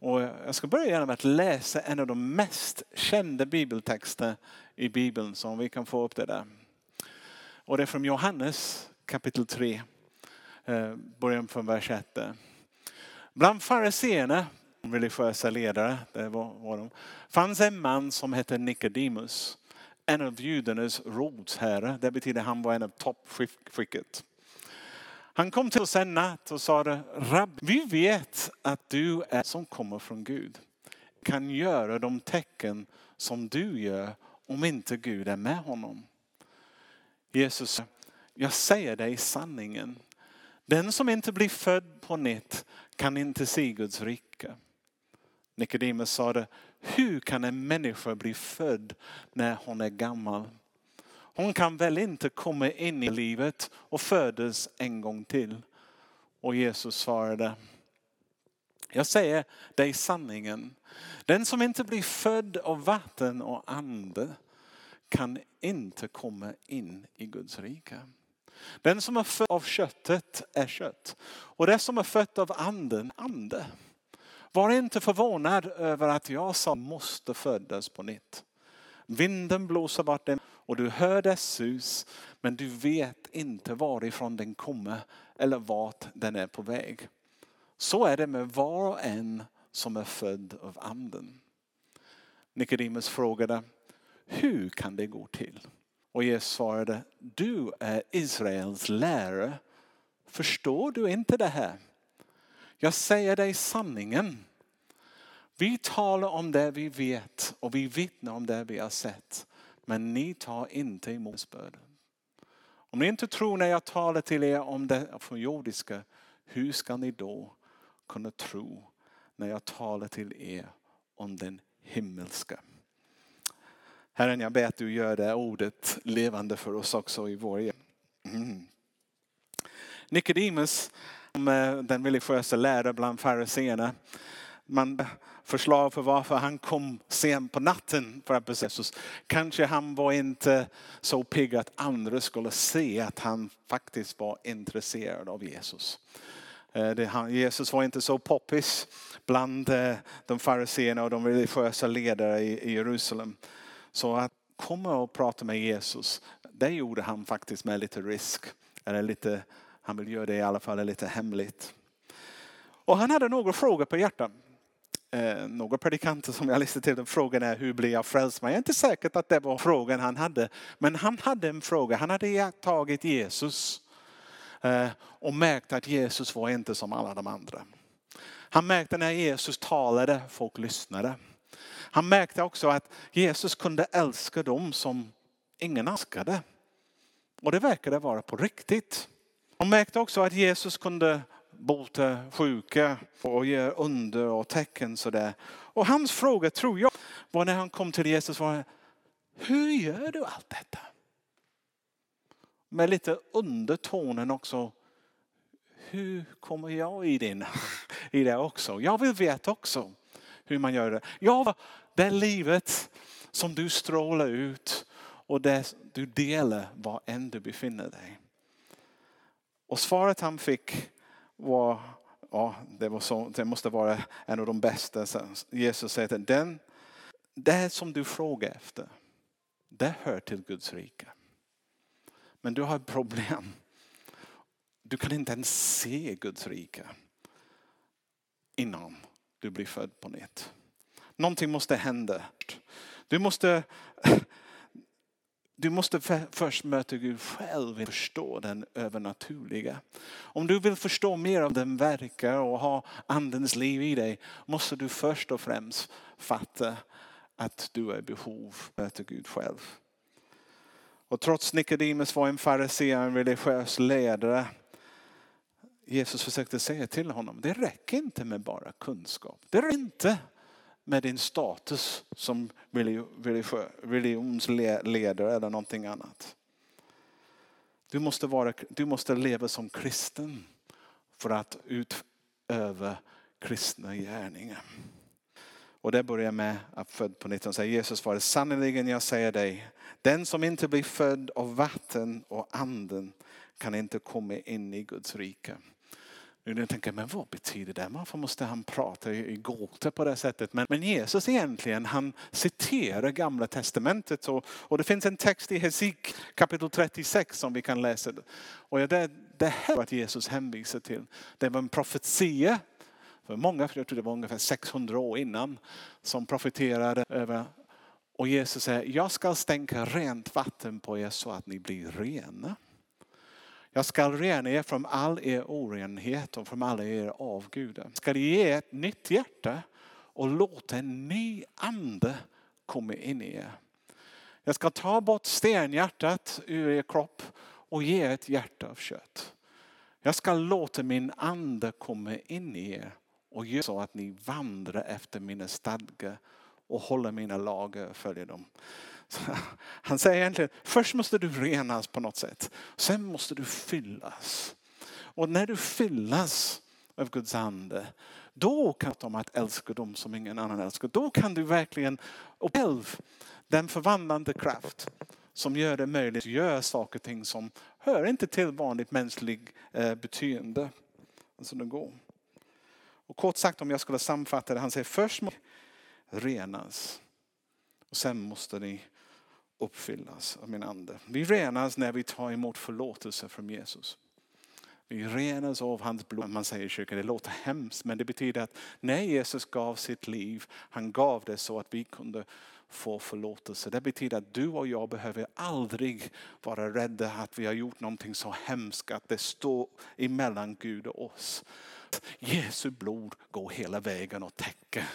Och jag ska börja med att läsa en av de mest kända bibeltexter i Bibeln som vi kan få upp det där. Och det är från Johannes kapitel 3, eh, början från vers 1. Bland fariseerna, religiösa ledare, det var, var de, fanns en man som hette Nikodemus. En av judarnas rådsherrar, det betyder han var en av toppskicket. Han kom till oss en natt och sa, Rabb, vi vet att du är som kommer från Gud. Kan göra de tecken som du gör om inte Gud är med honom. Jesus, jag säger dig sanningen. Den som inte blir född på nytt kan inte se Guds rike. Nikodemus sade, hur kan en människa bli född när hon är gammal? Hon kan väl inte komma in i livet och födas en gång till. Och Jesus svarade, jag säger dig sanningen. Den som inte blir född av vatten och ande kan inte komma in i Guds rike. Den som är född av köttet är kött. Och det som är fött av anden, ande. Var inte förvånad över att jag sa måste födas på nytt. Vinden blåser vart den och du hör dess sus men du vet inte varifrån den kommer eller vart den är på väg. Så är det med var och en som är född av anden. Nikodemus frågade, hur kan det gå till? Och Jesus svarade, du är Israels lärare. Förstår du inte det här? Jag säger dig sanningen. Vi talar om det vi vet och vi vittnar om det vi har sett. Men ni tar inte emot spöden. Om ni inte tror när jag talar till er om det från jordiska, hur ska ni då kunna tro när jag talar till er om den himmelska? Herren, jag ber att du gör det ordet levande för oss också i vår mm. Nikodemus, eh, den religiösa läraren bland fariséerna, man förslag för varför han kom sent på natten för att besöka Jesus. Kanske han var inte så pigg att andra skulle se att han faktiskt var intresserad av Jesus. Eh, Jesus var inte så poppis bland eh, de fariséerna och de religiösa ledare i Jerusalem. Så att komma och prata med Jesus, det gjorde han faktiskt med lite risk. Eller lite, han vill göra det i alla fall lite hemligt. Och han hade några frågor på hjärtat eh, några predikanter som jag lyssnade till, frågan är hur blir jag frälst? Men jag är inte säker att det var frågan han hade. Men han hade en fråga, han hade tagit Jesus eh, och märkt att Jesus var inte som alla de andra. Han märkte när Jesus talade, folk lyssnade. Han märkte också att Jesus kunde älska dem som ingen älskade. Och det verkade vara på riktigt. Han märkte också att Jesus kunde bota sjuka och gör under och tecken sådär. Och hans fråga tror jag var när han kom till Jesus var hur gör du allt detta? Med lite undertonen också. Hur kommer jag i, din, i det också? Jag vill veta också hur man gör det. Ja, det livet som du strålar ut och det du delar var än du befinner dig. Och svaret han fick var, ja, det, var så, det måste vara en av de bästa. Jesus säger att den, det som du frågar efter, det hör till Guds rike. Men du har ett problem. Du kan inte ens se Guds rike innan du blir född på nytt. Någonting måste hända. Du måste du måste först möta Gud själv och förstå den övernaturliga. Om du vill förstå mer om den verkar och ha andens liv i dig måste du först och främst fatta att du är i behov av att möta Gud själv. Och trots Nikodemus var en farisé, en religiös ledare. Jesus försökte säga till honom, det räcker inte med bara kunskap. Det räcker inte med din status som religionsledare eller någonting annat. Du måste, vara, du måste leva som kristen för att utöva kristna gärningar. Och det börjar med att född på nytt. Han säger Jesus svarar, sannerligen jag säger dig. Den som inte blir född av vatten och anden kan inte komma in i Guds rike. Jag tänker, men vad betyder det? Varför måste han prata i gåtor på det sättet? Men, men, Jesus egentligen, han citerar gamla testamentet. Och, och det finns en text i Hesik kapitel 36 som vi kan läsa. Och det, det här att Jesus hänvisar till. Det var en profetia för många, jag tror det var ungefär 600 år innan, som profeterade över och Jesus säger, jag ska stänka rent vatten på er så att ni blir rena. Jag ska rena er från all er orenhet och från alla er avgudar. Jag ska ge er ett nytt hjärta och låta en ny ande komma in i er. Jag ska ta bort stenhjärtat ur er kropp och ge er ett hjärta av kött. Jag ska låta min ande komma in i er och göra så att ni vandrar efter mina stadgar och håller mina lagar och eh, följer dem. Så han säger egentligen, först måste du renas på något sätt. Sen måste du fyllas. Och när du fyllas av Guds ande, då kan du om att älska dem som ingen annan älskar. Då kan du verkligen själv den förvandlande kraft som gör det möjligt att göra saker och ting som hör inte till vanligt mänskligt eh, beteende. Alltså det går. Och kort sagt om jag skulle sammanfatta det, han säger först måste renas och sen måste ni uppfyllas av min ande. Vi renas när vi tar emot förlåtelse från Jesus. Vi renas av hans blod. Man säger i kyrkan, det låter hemskt men det betyder att när Jesus gav sitt liv, han gav det så att vi kunde få förlåtelse. Det betyder att du och jag behöver aldrig vara rädda att vi har gjort någonting så hemskt att det står emellan Gud och oss. Jesu blod går hela vägen och täcker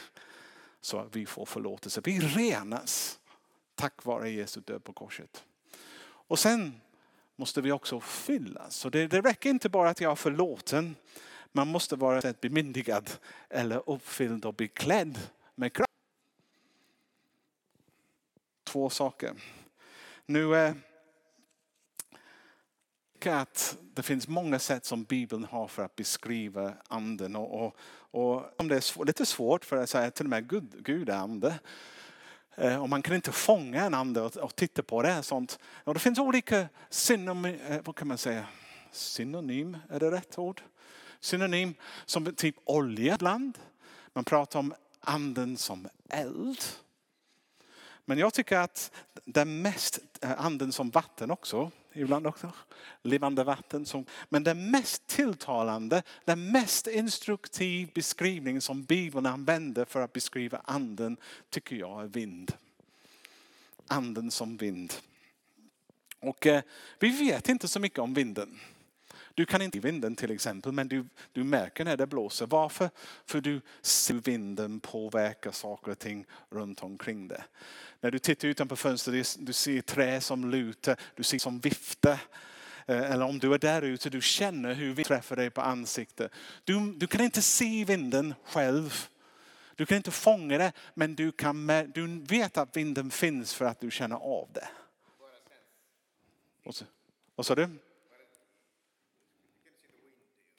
så att vi får förlåtelse. Vi renas tack vare Jesu död på korset. Och sen måste vi också fyllas. Så det, det räcker inte bara att jag är förlåten. Man måste vara bemyndigad eller uppfylld och beklädd med kraft. Två saker. Nu tycker att det finns många sätt som Bibeln har för att beskriva anden. Och, och, och om det är svår, lite svårt för att säga till och med Gud, Gud är ande. Eh, och man kan inte fånga en ande och, och titta på det. Sånt. Och det finns olika synonym, eh, vad kan man säga? synonym, är det rätt ord? Synonym som typ olja ibland. Man pratar om anden som eld. Men jag tycker att den mest, eh, anden som vatten också, ibland också, levande vatten. Som, men den mest tilltalande, den mest instruktiv beskrivning som Bibeln använder för att beskriva anden tycker jag är vind. Anden som vind. Och eh, vi vet inte så mycket om vinden. Du kan inte se vinden till exempel, men du, du märker när det blåser. Varför? För du ser vinden påverka saker och ting runt omkring dig. När du tittar utanför fönstret, du ser trä som lutar, du ser som viftar. Eh, eller om du är där ute, du känner hur vinden träffar dig på ansiktet. Du, du kan inte se vinden själv. Du kan inte fånga det, men du, kan, du vet att vinden finns för att du känner av det. Vad sa du?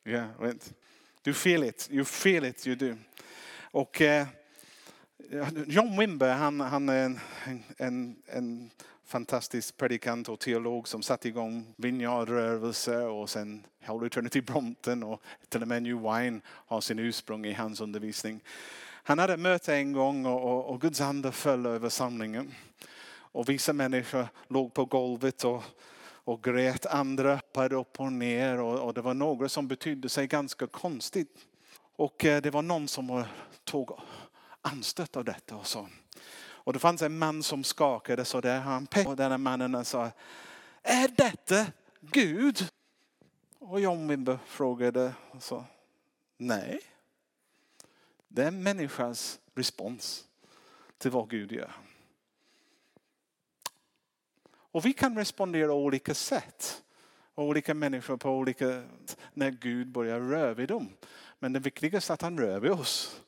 Yeah, right. Du feel it, you feel it, you do. Och eh, John Wimber, han, han är en, en, en fantastisk predikant och teolog som satte igång Vineyardrörelse och sen Holy Eternity Brompton och till och med New Wine har sin ursprung i hans undervisning. Han hade ett möte en gång och, och, och Guds ande föll över samlingen. Och vissa människor låg på golvet och och grät. Andra hoppade upp och ner och, och det var några som betydde sig ganska konstigt. Och eh, det var någon som tog anstöt av detta och så. Och det fanns en man som skakade så där. Han pekade på den mannen och sa, är detta Gud? Och John Wimber frågade och sa, nej. Det är människans respons till vad Gud gör. Och vi kan respondera på olika sätt. Olika människor på olika när Gud börjar röra vid dem. Men det viktigaste är att han rör vid oss.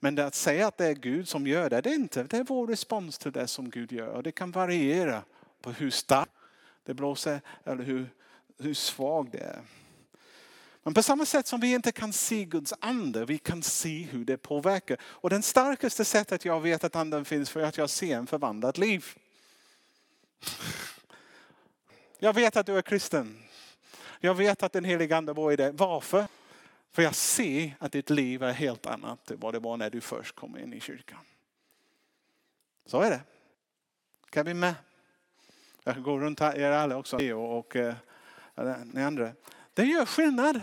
Men det att säga att det är Gud som gör det, det är inte. Det är vår respons till det som Gud gör. Och det kan variera på hur starkt det blåser eller hur, hur svag det är. Men på samma sätt som vi inte kan se Guds ande, vi kan se hur det påverkar. Och det starkaste sättet jag vet att anden finns för att jag ser en förvandlat liv. Jag vet att du är kristen. Jag vet att den helige ande bor i dig. Varför? För jag ser att ditt liv är helt annat än vad det var när du först kom in i kyrkan. Så är det. Kan vi med? Jag kan gå runt här, er alla också och, och eh, ni andra. Det gör skillnad.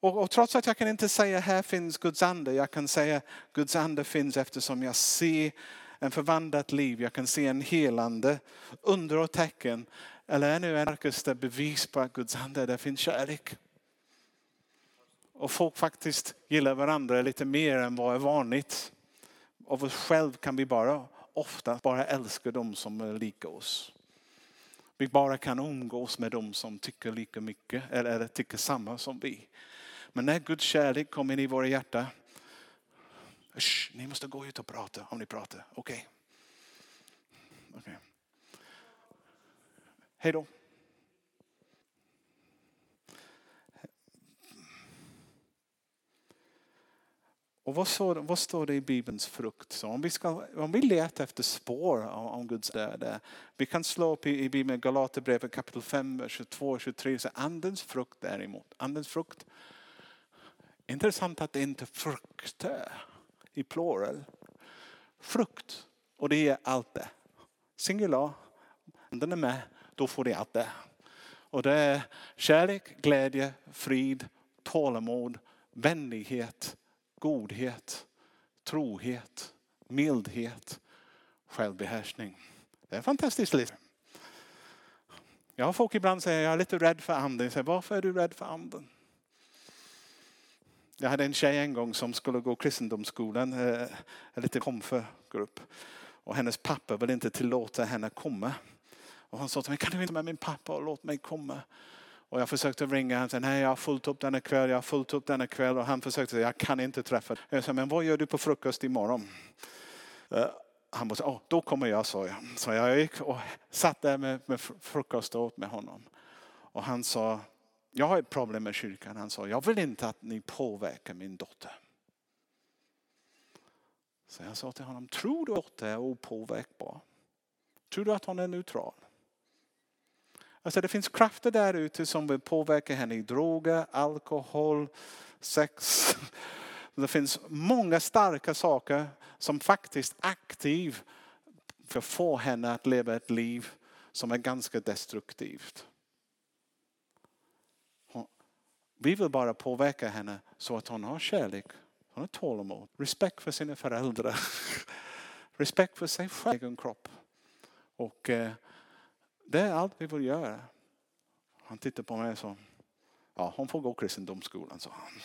Och, och, trots att jag kan inte säga här finns Guds ande, jag kan säga Guds ande finns eftersom jag ser en förvandlat liv, jag kan se en helande, under och tecken. Eller ännu en starkaste bevis på att Guds ande, där finns kärlek. Och folk faktiskt gillar varandra lite mer än vad är vanligt. Av oss själv kan vi bara ofta bara älska dem som är lika oss. Vi bara kan umgås med dem som tycker lika mycket eller tycker samma som vi. Men när Guds kärlek kommer in i våra hjärtan. Usch, ni måste gå ut och prata om ni pratar. Okej. Okay. okay. Hej då. Och vad står, vad står det i Bibelns frukt? Så om, vi ska, om vi letar efter spår om, om Guds död. Eh, vi kan slå upp i, i Bibeln Galaterbrevet kapitel 5, 22-23. Så andens frukt däremot. Andens frukt. Intressant att det inte är frukter i plural. Frukt. Och det är allt det. Singular. Den är med. Då får det allt det. Och det är kärlek, glädje, frid, tålamod, vänlighet godhet, trohet, mildhet, självbehärskning. Det är fantastiskt. liv. Jag har folk ibland säger jag är lite rädd för anden. Jag säger, varför är du rädd för anden? Jag hade en tjej en gång som skulle gå kristendomsskolan, eh, en liten komförgrupp. Och hennes pappa ville inte tillåta henne komma. Och han sa till mig, kan du inte med min pappa och låt mig komma? Och jag försökte ringa, han sa nej jag har fullt upp denna kväll, jag har fullt upp denna kväll. Och han försökte säga, jag kan inte träffa dig. Jag sa, men vad gör du på frukost imorgon? Eh, han sa, oh, då kommer jag, sa jag. Så jag gick och satt där med, med frukost och åt med honom. Och han sa, jag har ett problem med kyrkan. Han sa, jag vill inte att ni påverkar min dotter. Så jag sa till honom, tror du att dotter är opåverkbar? Tror du att hon är neutral? Alltså det finns krafter där ute som vill påverka henne i droger, alkohol, sex. Det finns många starka saker som faktiskt aktivt förfår henne att leva ett liv som är ganska destruktivt. Vi vill bara påverka henne så att hon har kärlek, hon har tålamod, respekt för sina föräldrar, respekt för sig själv, egen kropp. Och eh, det är allt vi vill göra. Han tittade på mig och sa, ja hon får gå kristendomsskolan, sa han.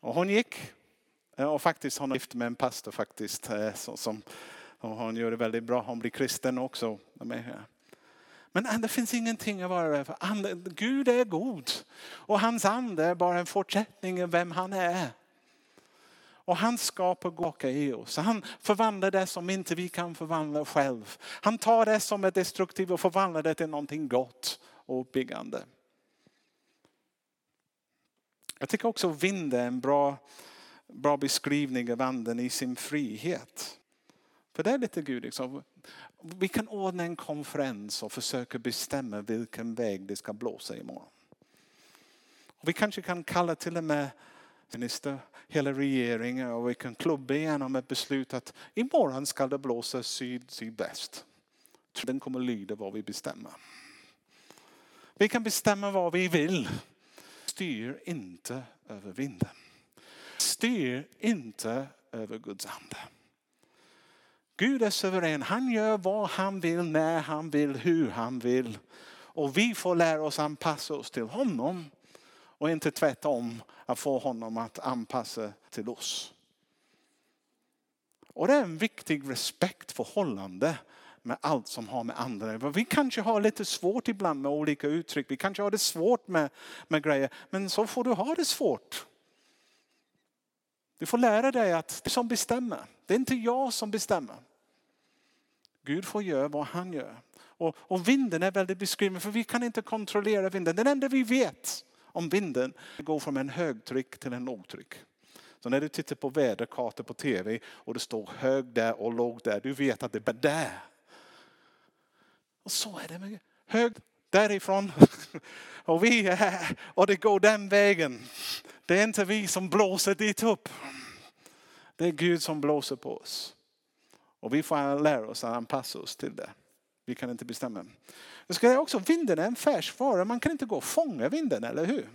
Och hon gick. Eh, och faktiskt hon är gift med en pastor faktiskt. Eh, som, som, och hon gör det väldigt bra. Hon blir kristen också. Men äh, det finns ingenting att vara rädd för. Gud är god. Och hans ande är bara en fortsättning av vem han är. Och han skapar gåka i oss. Han förvandlar det som inte vi kan förvandla själv. Han tar det som är destruktivt och förvandlar det till någonting gott och uppbyggande. Jag tycker också vinden är en bra, bra beskrivning av anden i sin frihet. För det är lite Gud. Liksom. Vi kan ordna en konferens och försöka bestämma vilken väg det ska blåsa imorgon. Vi kanske kan kalla till och med minister, hela regeringen och vi kan klubba igenom ett beslut att imorgon ska det blåsa syd, sydväst. Den kommer lyda vad vi bestämmer. Vi kan bestämma vad vi vill. Styr inte över vinden. Styr inte över Guds ande. Gud är suverän. Han gör vad han vill, när han vill, hur han vill. Och vi får lära oss anpassa oss till honom. Och inte tvärtom att få honom att anpassa till oss. Och det är en viktig respektförhållande med allt som har med andra att Vi kanske har lite svårt ibland med olika uttryck. Vi kanske har det svårt med, med grejer. Men så får du ha det svårt. Du får lära dig att det är som bestämmer. Det är inte jag som bestämmer. Gud får göra vad han gör. Och, och vinden är väldigt beskriven för vi kan inte kontrollera vinden. Det enda vi vet om vinden går från en högtryck till en lågtryck. Så när du tittar på väderkartor på tv och det står hög där och låg där, du vet att det är där. Och så är det med hög därifrån. Och, vi är, här och det går den vägen. Det är inte vi som blåser dit upp. Det är Gud som blåser på oss. Och vi får lära oss att anpassa oss till det. Vi kan inte bestämma. Jag ska också, vinden är en färskvara. Man kan inte gå och fånga vinden, eller hur?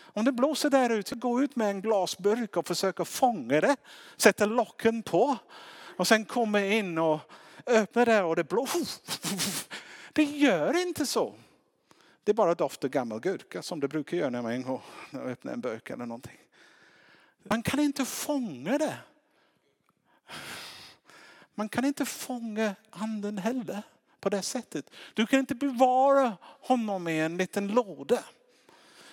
Om det blåser där ute, gå ut med en glasburk och försöka fånga det. Sätta locken på. Och sen komma in och öppna det och det blåser. Det gör inte så. Det är bara doft av gammal gurka som det brukar göra när man öppnar en burk eller någonting. Man kan inte fånga det. Man kan inte fånga anden heller på det sättet. Du kan inte bevara honom i en liten låda.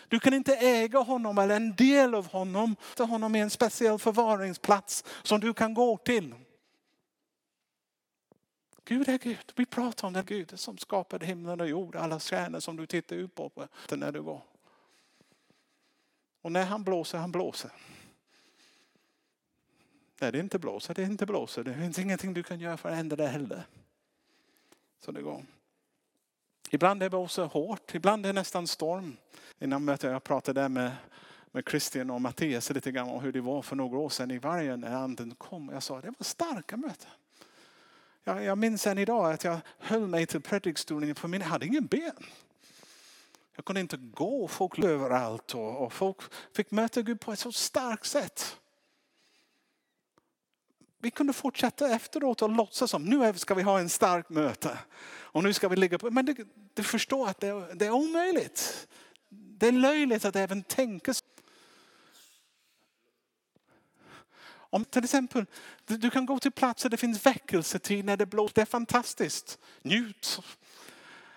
Du kan inte äga honom eller en del av honom. Ta honom i en speciell förvaringsplats som du kan gå till. Gud är Gud. Vi pratar om den Gud som skapade himlen och jorden, alla stjärnor som du tittar ut på när du går. Och när han blåser, han blåser. När det inte blåser, det inte blåser. Det finns ingenting du kan göra för att ändra det heller. Så det går. Ibland är det blåser hårt, ibland är det nästan storm. Innan mötet jag pratade med, med Christian och Mattias lite grann om hur det var för några år sedan i vargen när anden kom. Jag sa det var starka möten. Jag, jag minns än idag att jag höll mig till predikstolen för min jag hade ingen ben. Jag kunde inte gå, folk överallt och, och folk fick möta Gud på ett så starkt sätt. Vi kunde fortsätta efteråt och låtsas som nu ska vi ha en stark möte. Och nu ska vi ligga på. Men du, du förstår att det, det är omöjligt. Det är löjligt att även tänka så. Om till exempel, du kan gå till platser där det finns väckelsetid när det blåser. Det är fantastiskt. Njut.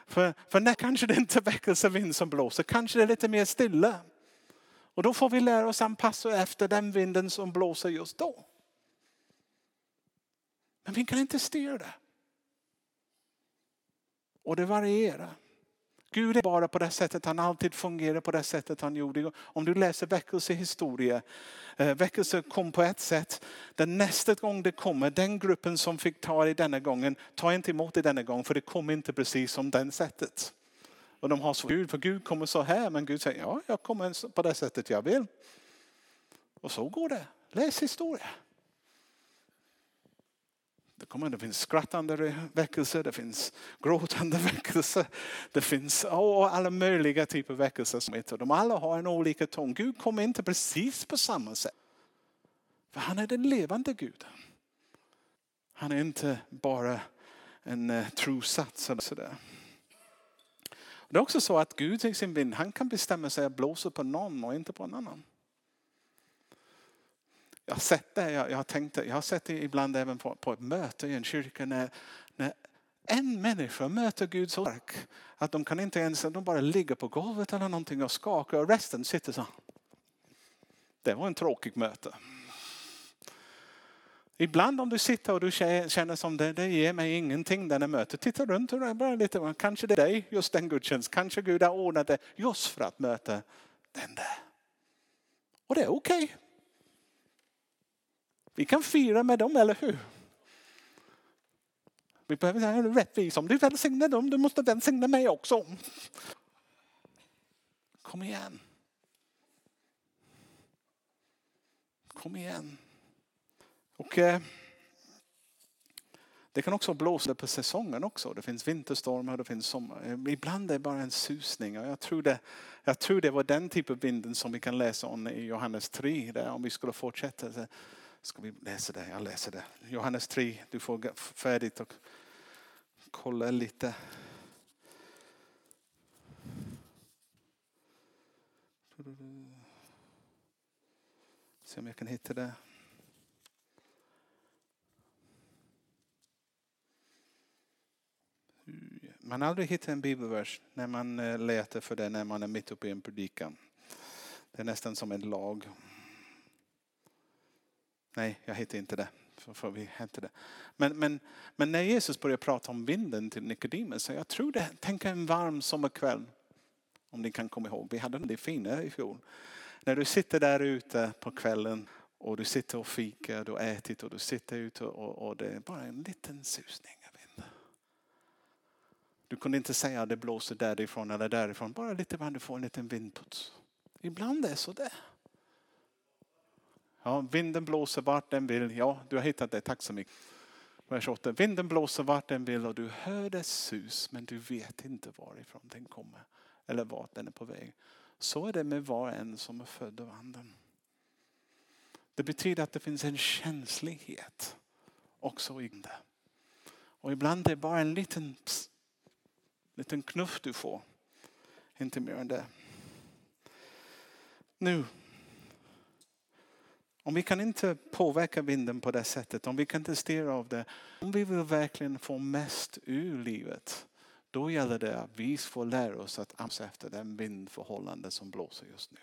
För, för när kanske det inte är väckelsevind som blåser, kanske det är lite mer stilla. Och då får vi lära oss anpassa efter den vinden som blåser just då. Men vi kan inte styra det. Och det varierar. Gud är bara på det sättet han alltid fungerar på det sättet han gjorde. Om du läser väckelsehistoria, eh, väckelse kom på ett sätt. Den nästa gång det kommer, den gruppen som fick ta det denna gången, ta inte emot det denna gång för det kommer inte precis som den sättet. Och de har så Gud, för Gud kommer så här, men Gud säger ja, jag kommer på det sättet jag vill. Och så går det. Läs historia. Det, kommer, det finns skrattande väckelser, det finns gråtande väckelser. Det finns oh, alla möjliga typer av väckelser. Som heter. De alla har en olika ton. Gud kommer inte precis på samma sätt. För han är den levande Guden. Han är inte bara en eh, uh, trosats eller sådär. Det är också så att Gud i sin vind, han kan bestämma sig att blåsa på någon och inte på en annan. Jag har sett det, jag, jag, har, tänkt det, jag har sett det ibland även på, på ett möte i en kyrka när, när en människa möter Gud så stark att de kan inte ens, de bara ligger på golvet eller någonting och skakar och resten sitter så. Det var en tråkig möte. Ibland om du sitter och du känner som det, det ger mig ingenting denna möte. Titta runt och bara lite, kanske det är dig, just den gudstjänst. Kanske Gud har ordnat det just för att möta den där. Och det är okej. Okay. Vi kan fira med dem, eller hur? Vi behöver säga rättvis. Om du välsignar dem, du måste välsigna mig också. Kom igen. Kom igen. Och eh, det kan också blåsa på säsongen också. Det finns vinterstormar, det finns sommar. Eh, ibland är det bara en susning. Och jag, tror det, jag tror det var den typen av vinden som vi kan läsa om i Johannes 3. Där, om vi skulle fortsätta. Ska vi läsa det? Jag läser det. Johannes 3, du får färdigt och kolla lite. Se om jag kan hitta det. Man aldrig hittar en bibelvers när man eh, letar för det när man är mitt uppe i en predikan. Det är nästan som en lag. Nej, jag hittar inte det. För vi inte det. Men, men, men när Jesus börjar prata om vinden till Nikodemus, så jag tror det, tänk en varm sommarkväll. Om ni kan komma ihåg, vi hade det fina i fjol. När du sitter där ute på kvällen och du sitter och fikar, du har ätit och du sitter ute och, och det är bara en liten susning av vind. Du kunde inte säga att det blåser därifrån eller därifrån. Bara lite grann, du får en liten vindputs. Ibland är det så där. Ja, vinden blåser vart den vill. Ja, du har hittat det. Tack så mycket. Vers 8. Vinden blåser vart den vill och du hör dess sus men du vet inte varifrån den kommer eller vart den är på väg. Så är det med var och en som är född av anden. Det betyder att det finns en känslighet också i det. Och ibland är det bara en liten, pss, liten knuff du får. Inte mer än det. Nu. Om vi kan inte påverka vinden på det sättet, om vi kan inte styra av det. Om vi vill verkligen få mest ur livet. Då gäller det att vi får lära oss att anpassa efter den vindförhållande som blåser just nu.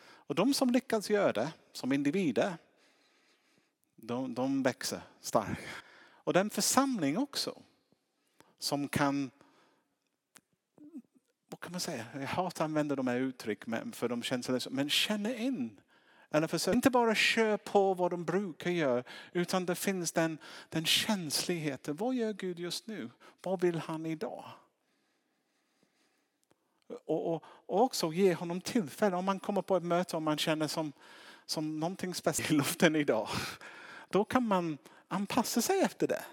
Och de som lyckas göra det som individer, de, de växer starkt. Och den församling också som kan, kan man säga, jag hatar att använda de här uttrycken för de känslolösa, men känner in. Eller försök inte bara köra på vad de brukar göra utan det finns den, den känsligheten. Vad gör Gud just nu? Vad vill han idag? Och, och, och också ge honom tillfälle. Om man kommer på ett möte och man känner som, som någonting speciellt i luften idag. Då kan man anpassa sig efter det.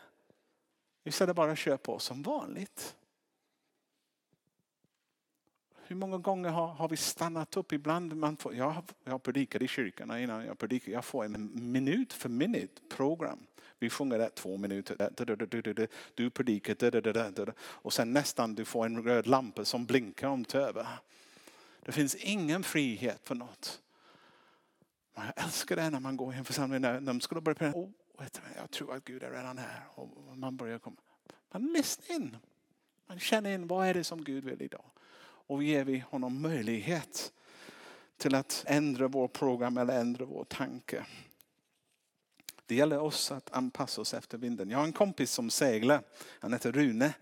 Istället bara köra på som vanligt. Hur många gånger har, har vi stannat upp? Ibland man får, jag, jag predikar i kyrkan innan jag predikar. Jag får en minut för minut program. Vi sjunger det två minuter. Du predikar. Och sen nästan du får en röd lampa som blinkar om över. Det finns ingen frihet för något. Jag älskar det när man går i en församling. När de skulle börja predika. Oh, jag tror att Gud är redan här. Och man börjar komma. Man lyssnar in. Man känner in vad är det som Gud vill idag. Och ger vi honom möjlighet till att ändra vår program eller ändra vår tanke. Det gäller oss att anpassa oss efter vinden. Jag har en kompis som seglar. Han heter Rune.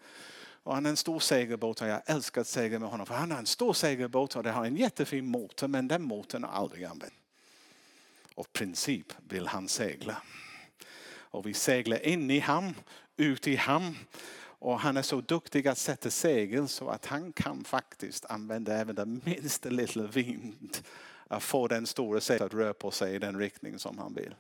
Och han är en stor segelbåt och jag älskar att segla med honom. För han har en stor segelbåt och det har en jättefin motor men den motorn har aldrig använt. Och princip vill han segla. Och vi seglar in i hamn, ut i hamn. Och han är så duktig att sätta segel så att han kan faktiskt använda även den minsta lilla vind. Att få den stora seglet att röra på sig i den riktning som han vill.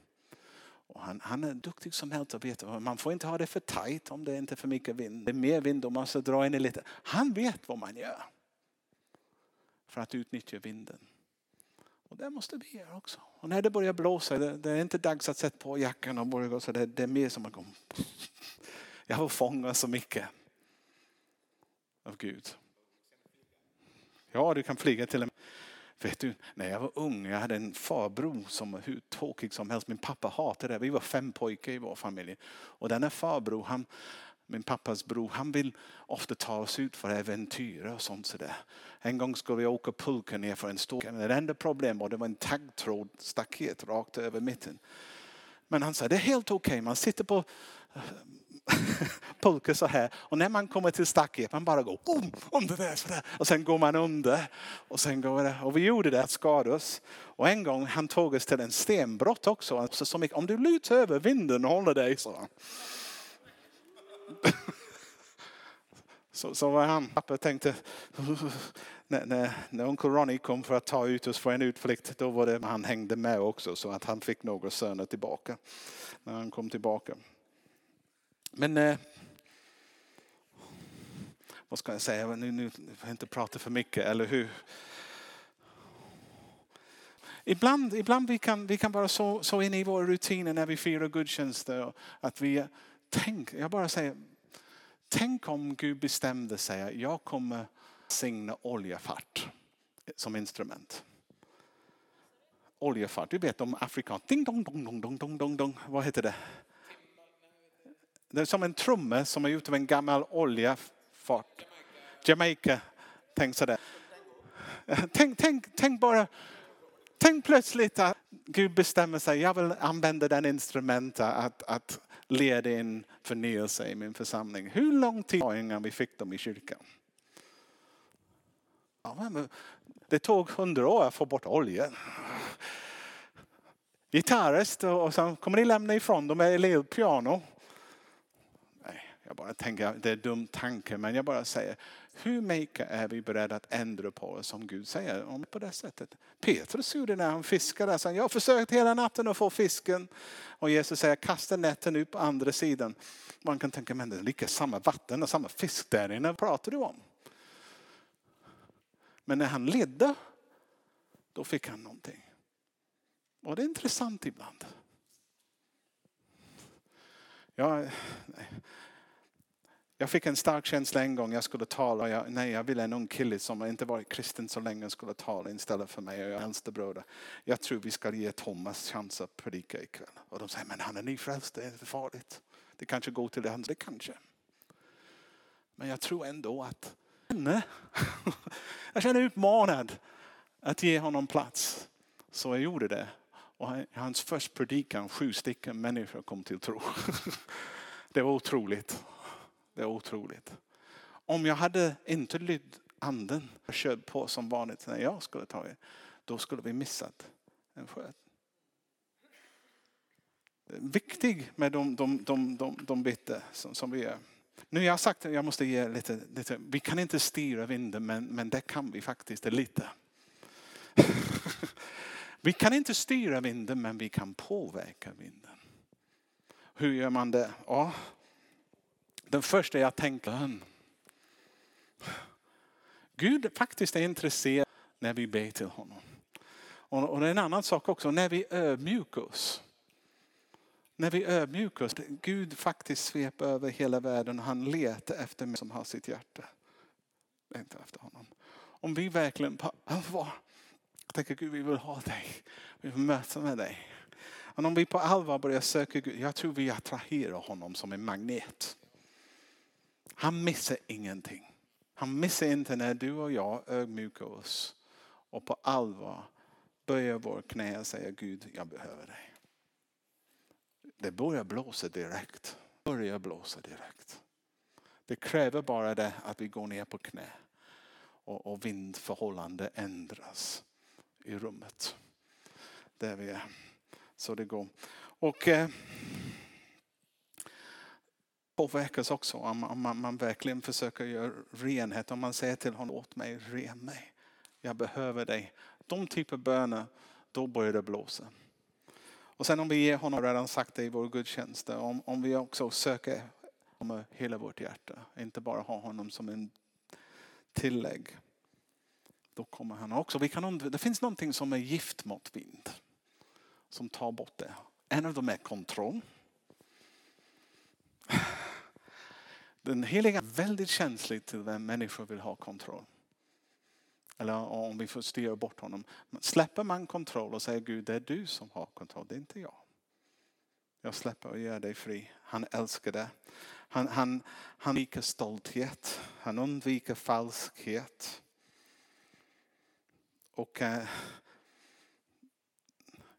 Och han, han är duktig som helst och vet man får inte ha det för tajt om det inte är för mycket vind. Det är mer vind om man ska dra in i lite. Han vet vad man gör. För att utnyttja vinden. Och det måste vi göra också. Och när det börjar blåsa, det, det är inte dags att sätta på jackan och börja gå så. Det, det är mer som att gå. Jag har fångat så mycket av Gud. Ja, du kan flyga till och med. Vet du, när jag var ung, jag hade en farbror som var hur tråkig som helst. Min pappa hatade det. Vi var fem pojkar i vår familj. Och denna farbror, han, min pappas bror, han vill ofta ta oss ut för äventyr och sånt sådär. En gång skulle vi åka pulka ner för en stor... Det enda problemet var att det var en taggtråd staket rakt över mitten. Men han sa, det är helt okej, okay. man sitter på pulka så här. Och när man kommer till staket, man bara går um, under där, så där. Och sen går man under. Och sen går det. Och vi gjorde det, att skada oss. Och en gång han tog oss till en stenbrott också. Så, så mycket, om du lutar över vinden och håller dig så. Så, så var han, pappa tänkte, när, när, när onkel Ronny kom för att ta ut oss för en utflykt, då var det, han hängde med också så att han fick några söner tillbaka. När han kom tillbaka. Men eh, vad ska jag säga, nu, nu får jag inte prata för mycket, eller hur? Ibland, ibland vi kan vi kan vara så, så inne i våra rutiner när vi firar gudstjänster att vi tänk, jag bara säger, tänk om Gud bestämde sig att jag kommer signa oljefart som instrument. Oljefart, du vet om afrikanskt, ding dong dong dong dong dong dong dong, vad heter det? Det är som en trumme som är gjort av en gammal oljefart. Jamaica, tänk sådär. Tänk, tänk, tänk bara, tänk plötsligt att Gud bestämmer sig, jag vill använda den instrumentet att, att leda in förnyelse i min församling. Hur lång tid innan vi fick dem i kyrkan? Det tog hundra år att få bort oljan. Gitarrist och sen kommer ni lämna ifrån dem med elpiano. Jag bara tänker, det är en dum tanke, men jag bara säger, hur mycket är vi beredda att ändra på oss som Gud säger om på det sättet? Petrus gjorde när han fiskade, så jag har försökt hela natten att få fisken. Och Jesus säger, kasta nätten ut på andra sidan. Man kan tänka, men det är lika samma vatten och samma fisk där inne, vad pratar du om? Men när han ledde, då fick han någonting. Och det är intressant ibland. Jag, jag fick en stark känsla en gång jag skulle tala. Jag, nej, jag ville en ung kille som inte varit kristen så länge skulle tala istället för mig och jag äldste bröder. Jag tror vi ska ge Thomas chans att predika ikväll. Och de säger, men han är nyfrälst, det är inte farligt. Det kanske går till det han det kanske. Men jag tror ändå att jag känner utmanad att ge honom plats. Så jag gjorde det. Och hans första predikan, sju stycken människor kom till tro. Det var otroligt. Det är otroligt. Om jag hade inte lytt anden och kört på som vanligt när jag skulle ta det, då skulle vi missat en sköt. Viktig med de, de, de, de, de bitar som, som vi gör. Nu har jag sagt att jag måste ge lite, lite, vi kan inte styra vinden men, men det kan vi faktiskt lite. vi kan inte styra vinden men vi kan påverka vinden. Hur gör man det? Ja, den första jag tänkte, hmm. Gud faktiskt är intresserad när vi ber till honom. Och det är en annan sak också, när vi ödmjukar oss. När vi ödmjukar oss, Gud faktiskt sveper över hela världen och han letar efter mig som har sitt hjärta. Inte efter honom. Om vi verkligen på allvar tänker Gud vi vill ha dig, vi vill möta med dig. Och om vi på allvar börjar söka Gud, jag tror vi attraherar honom som en magnet. Han missar ingenting. Han missar inte när du och jag ödmjukar oss och på allvar böjer vår knä och säger Gud, jag behöver dig. Det börjar blåsa direkt. Börjar blåsa direkt. Det kräver bara det att vi går ner på knä och, och vindförhållande ändras i rummet. Där vi är. Så det går. Och eh, påverkas också om man, man, verkligen försöker göra renhet. Om man säger till honom, åt mig, ren mig. Jag behöver dig. De typer av böner, då börjar det blåsa. Och sen om vi ger honom, redan sagt det i vår gudstjänst, om, om vi också söker med hela vårt hjärta. Inte bara ha honom som en tillägg. Då kommer han också. Vi kan, det finns någonting som är gift mot vind. Som tar bort det. En av dem är kontroll. Den heliga är väldigt känslig till vem människor vill ha kontroll. Eller om vi får styra bort honom. Släpper man kontroll och säger Gud det är du som har kontroll, det är inte jag. Jag släpper och gör dig fri. Han älskar det. Han, han, han undviker stolthet. Han undviker falskhet. Och eh,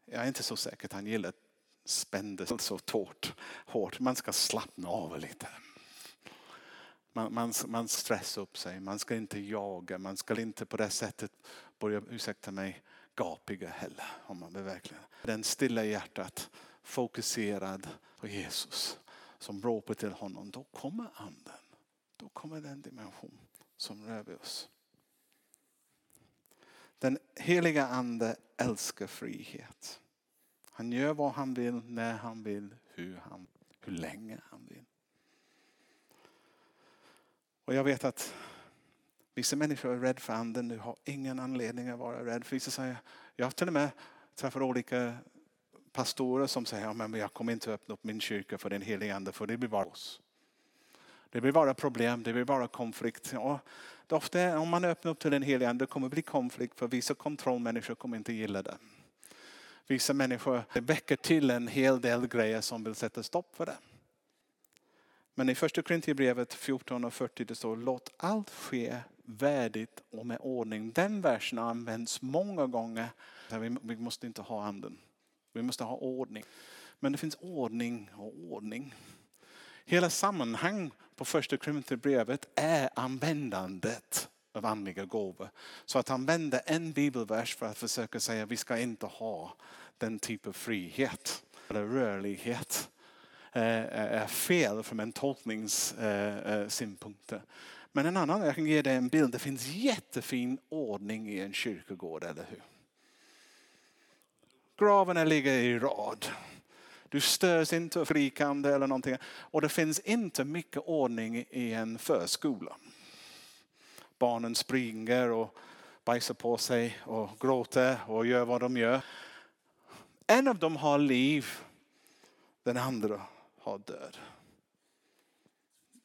jag är inte så säker att han gillar spändes så hårt. hårt. Man ska slappna av lite. Man, man, man stressar upp sig, man ska inte jaga, man ska inte på det sättet börja, ursäkta mig, gapiga heller. Om man vill verkligen. Den stilla hjärtat, fokuserad på Jesus, som ropar till honom, då kommer anden. Då kommer den dimension som rör oss. Den heliga ande älskar frihet. Han gör vad han vill, när han vill, hur, han, hur länge han vill. Och jag vet att vissa människor är rädda för anden. nu, har ingen anledning att vara rädd. Vissa säger, jag har till och med träffat olika pastorer som säger, ja, men jag kommer inte öppna upp min kyrka för den helige ande för det blir bara oss. Det blir bara problem, det blir bara konflikt. Och ofta om man öppnar upp till den helige ande kommer det bli konflikt för vissa kontrollmänniskor kommer inte gilla det. Vissa människor väcker till en hel del grejer som vill sätta stopp för det. Men i första Korintierbrevet 14 och 40 det står låt allt ske värdigt och med ordning. Den versen används många gånger. Vi måste inte ha anden. Vi måste ha ordning. Men det finns ordning och ordning. Hela sammanhang på första Korintierbrevet är användandet av andliga gåvor. Så att använda en bibelvers för att försöka säga att vi ska inte ha den typen av frihet eller rörlighet Eh, eh, är fel från en tolkningssynpunkt. Eh, Men en annan, jag kan ge dig en bild. Det finns jättefin ordning i en kyrkogård, eller hur? Gravarna ligger i rad. Du störs inte av frikande eller någonting. Och det finns inte mycket ordning i en förskola. Barnen springer och bajsar på sig och gråter och gör vad de gör. En av dem har liv, den andra har död.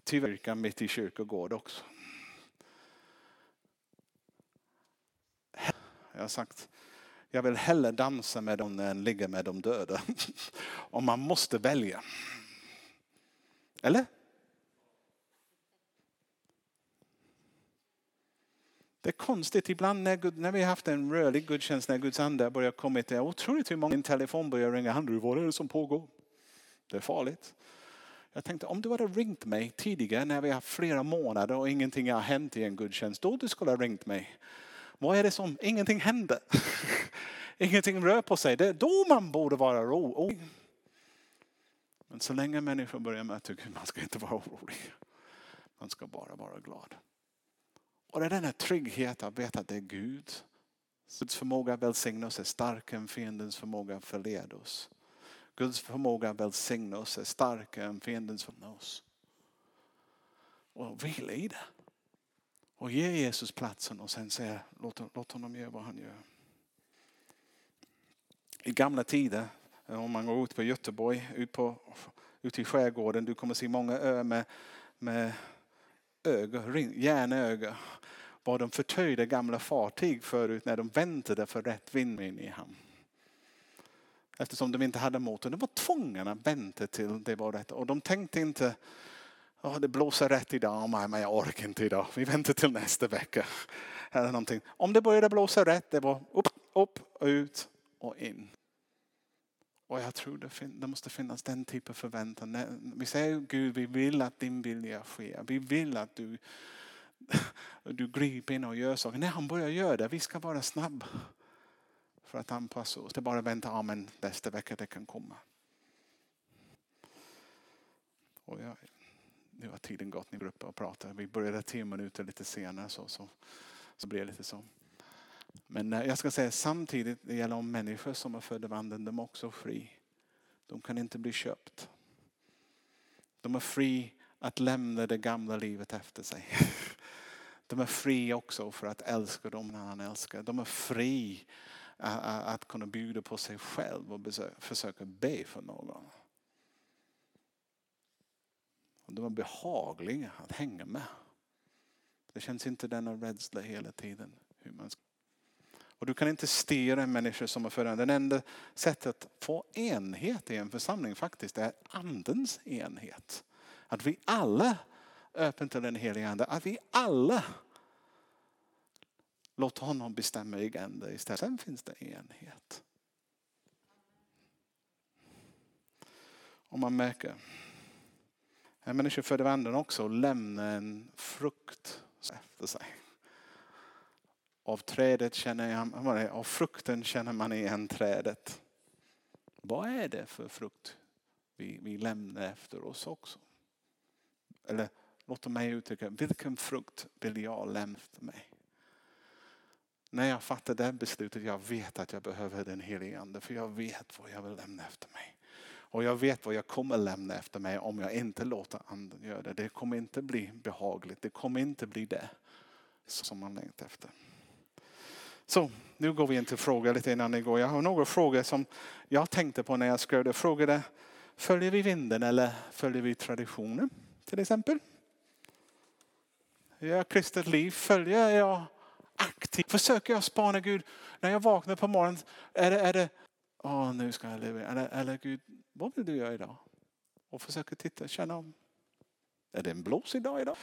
Tyvärr mitt i kyrkogård också. Jag har sagt, jag vill hellre dansa med dem än ligga med de döda. Om man måste välja. Eller? Det är konstigt ibland när, Gud, när vi har haft en rörlig gudstjänst när Guds ande börjar komma. Det är otroligt hur många min telefon börjar ringa. Han, vad är det som pågår? Det är farligt. Jag tänkte om du hade ringt mig tidigare när vi har flera månader och ingenting har hänt i en gudstjänst. Då du skulle ha ringt mig. Vad är det som, ingenting händer. ingenting rör på sig. Det är då man borde vara orolig. Men så länge människor börjar med att man ska inte vara orolig. Man ska bara vara glad. Och det är den här tryggheten att veta att det är Gud. Guds förmåga att välsigna oss är starkare än fiendens förmåga att förleda oss. Guds förmåga att välsigna oss är starkare än fiendens förmåga oss. Och vila i det. Och ge Jesus platsen och sen säga låt, låt honom göra vad han gör. I gamla tider, eh, om man går ut på Göteborg, ut, på, ut i skärgården, du kommer se många öar med, med ögon, järnögon. Var de förtöjde gamla fartyg förut när de väntade för rätt vind in i hamn. Eftersom de inte hade motor. De var tvungna att vänta till det var rätt. Och de tänkte inte Oh, det blåser rätt idag, men jag orkar inte idag. Vi väntar till nästa vecka. Eller någonting. Om det började blåsa rätt, det var upp, upp, ut och in. Och jag tror det, det måste finnas den typen av förväntan. Vi säger Gud, vi vill att din vilja sker. Vi vill att du, du griper in och gör saker. När han börjar göra det, vi ska vara snabba för att anpassa oss. Det är bara att vänta, amen nästa vecka det kan komma. Och jag, nu har tiden gått, ni går upp och pratar. Vi började tio minuter lite senare så, så, så blir det lite så. Men eh, jag ska säga samtidigt, det gäller om människor som är födda av anden, de är också fri. De kan inte bli köpt. De är fri att lämna det gamla livet efter sig. De är fri också för att älska dem när han älskar. De är fri att kunna bjuda på sig själv och försöka be för någon. De var behagliga att hänga med. Det känns inte denna rädsla hela tiden. Hur man ska. Och du kan inte styra en människa som är förändrad. Det enda sättet att få enhet i en församling faktiskt är andens enhet. Att vi alla öppnar till den heliga ande. Att vi alla Låt honom bestämma i agenda istället. Sen finns det enhet. Om man märker en människa föder av anden också lämnar en frukt efter sig. Av trädet känner jag, av frukten känner man igen trädet. Vad är det för frukt vi, vi lämnar efter oss också? Eller låt mig uttrycka, vilken frukt vill jag lämna efter mig? När jag fattar det beslutet, jag vet att jag behöver den helige Ande för jag vet vad jag vill lämna efter mig. Och jag vet vad jag kommer lämna efter mig om jag inte låter anden göra det. Det kommer inte bli behagligt. Det kommer inte bli det som man längtar efter. Så nu går vi in till frågor lite innan det går. Jag har några frågor som jag tänkte på när jag skrev det. Frågade, följer vi vinden eller följer vi traditionen till exempel? Jag kristet liv, följer jag aktivt? Försöker jag spana Gud när jag vaknar på morgonen? Är det, är det Åh, nu ska jag leva. Eller, eller Gud, vad vill du göra idag? Och försöker titta, känna om. Är det en blåsig dag idag?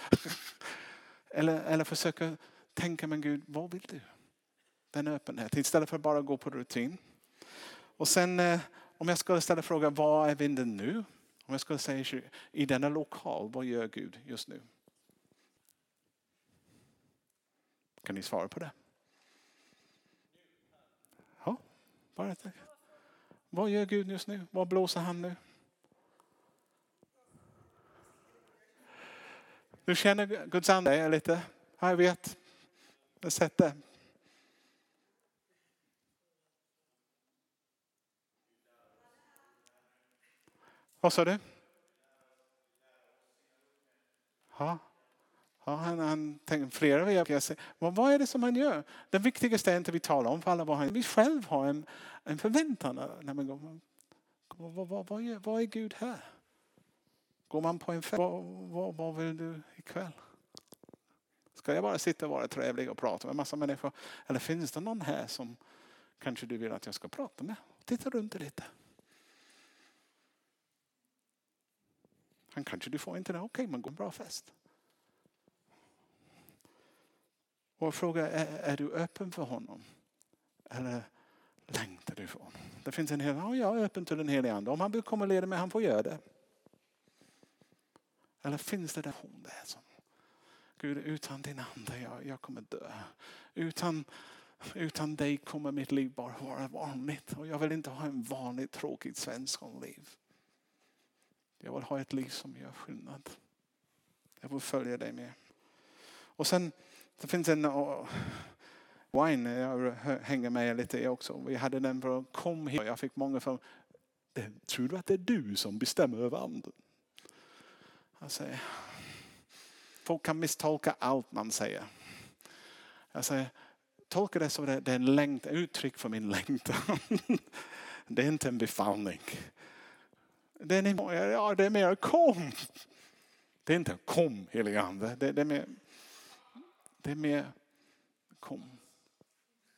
eller, eller försöker tänka, men Gud, vad vill du? Den öppenheten istället för att bara gå på rutin. Och sen eh, om jag skulle ställa frågan, vad är vinden nu? Om jag skulle säga i denna lokal, vad gör Gud just nu? Kan ni svara på det? Ja, bara ett. Vad gör Gud just nu? Vad blåser han nu? Du känner Guds ande lite? Jag vet. Jag har sett det. Vad sa du? Ja. Ja, han, han tänker flera veckor. Vad, vad är det som han gör? Det viktigaste är inte vi talar om för alla vad han Vi själv har en, en förväntan. När man går, vad, vad, vad, gör, vad är Gud här? Går man på en fest? Vad, vad, vad vill du ikväll? Ska jag bara sitta och vara trevlig och prata med massa människor? Eller finns det någon här som kanske du vill att jag ska prata med? Titta runt lite. Han kanske du får inte det. Okej, okay, man går en bra fest. Och fråga är, är du öppen för honom? Eller längtar du för honom? Det finns en hel, ja, jag är öppen till den helige ande. Om han vill komma och leda mig, han får göra det. Eller finns det där hon där som, Gud utan din ande, jag, jag kommer dö. Utan, utan dig kommer mitt liv bara vara vanligt. Och jag vill inte ha en vanligt tråkigt svenssonliv. Jag vill ha ett liv som gör skillnad. Jag vill följa dig med. Och sen det finns en uh, wine eh, jag hänger med lite i också. Vi hade den för kom hit. Jag fick många från, tror du att det är du som bestämmer över anden? Jag säger, folk kan misstolka allt man säger. Jag säger, tolka det som det, det är en längt, uttryck för min längtan. det är inte en befallning. Det är, ja, det är mer kom. Det är inte kom helige ande. Det, det är mer det är mer kom.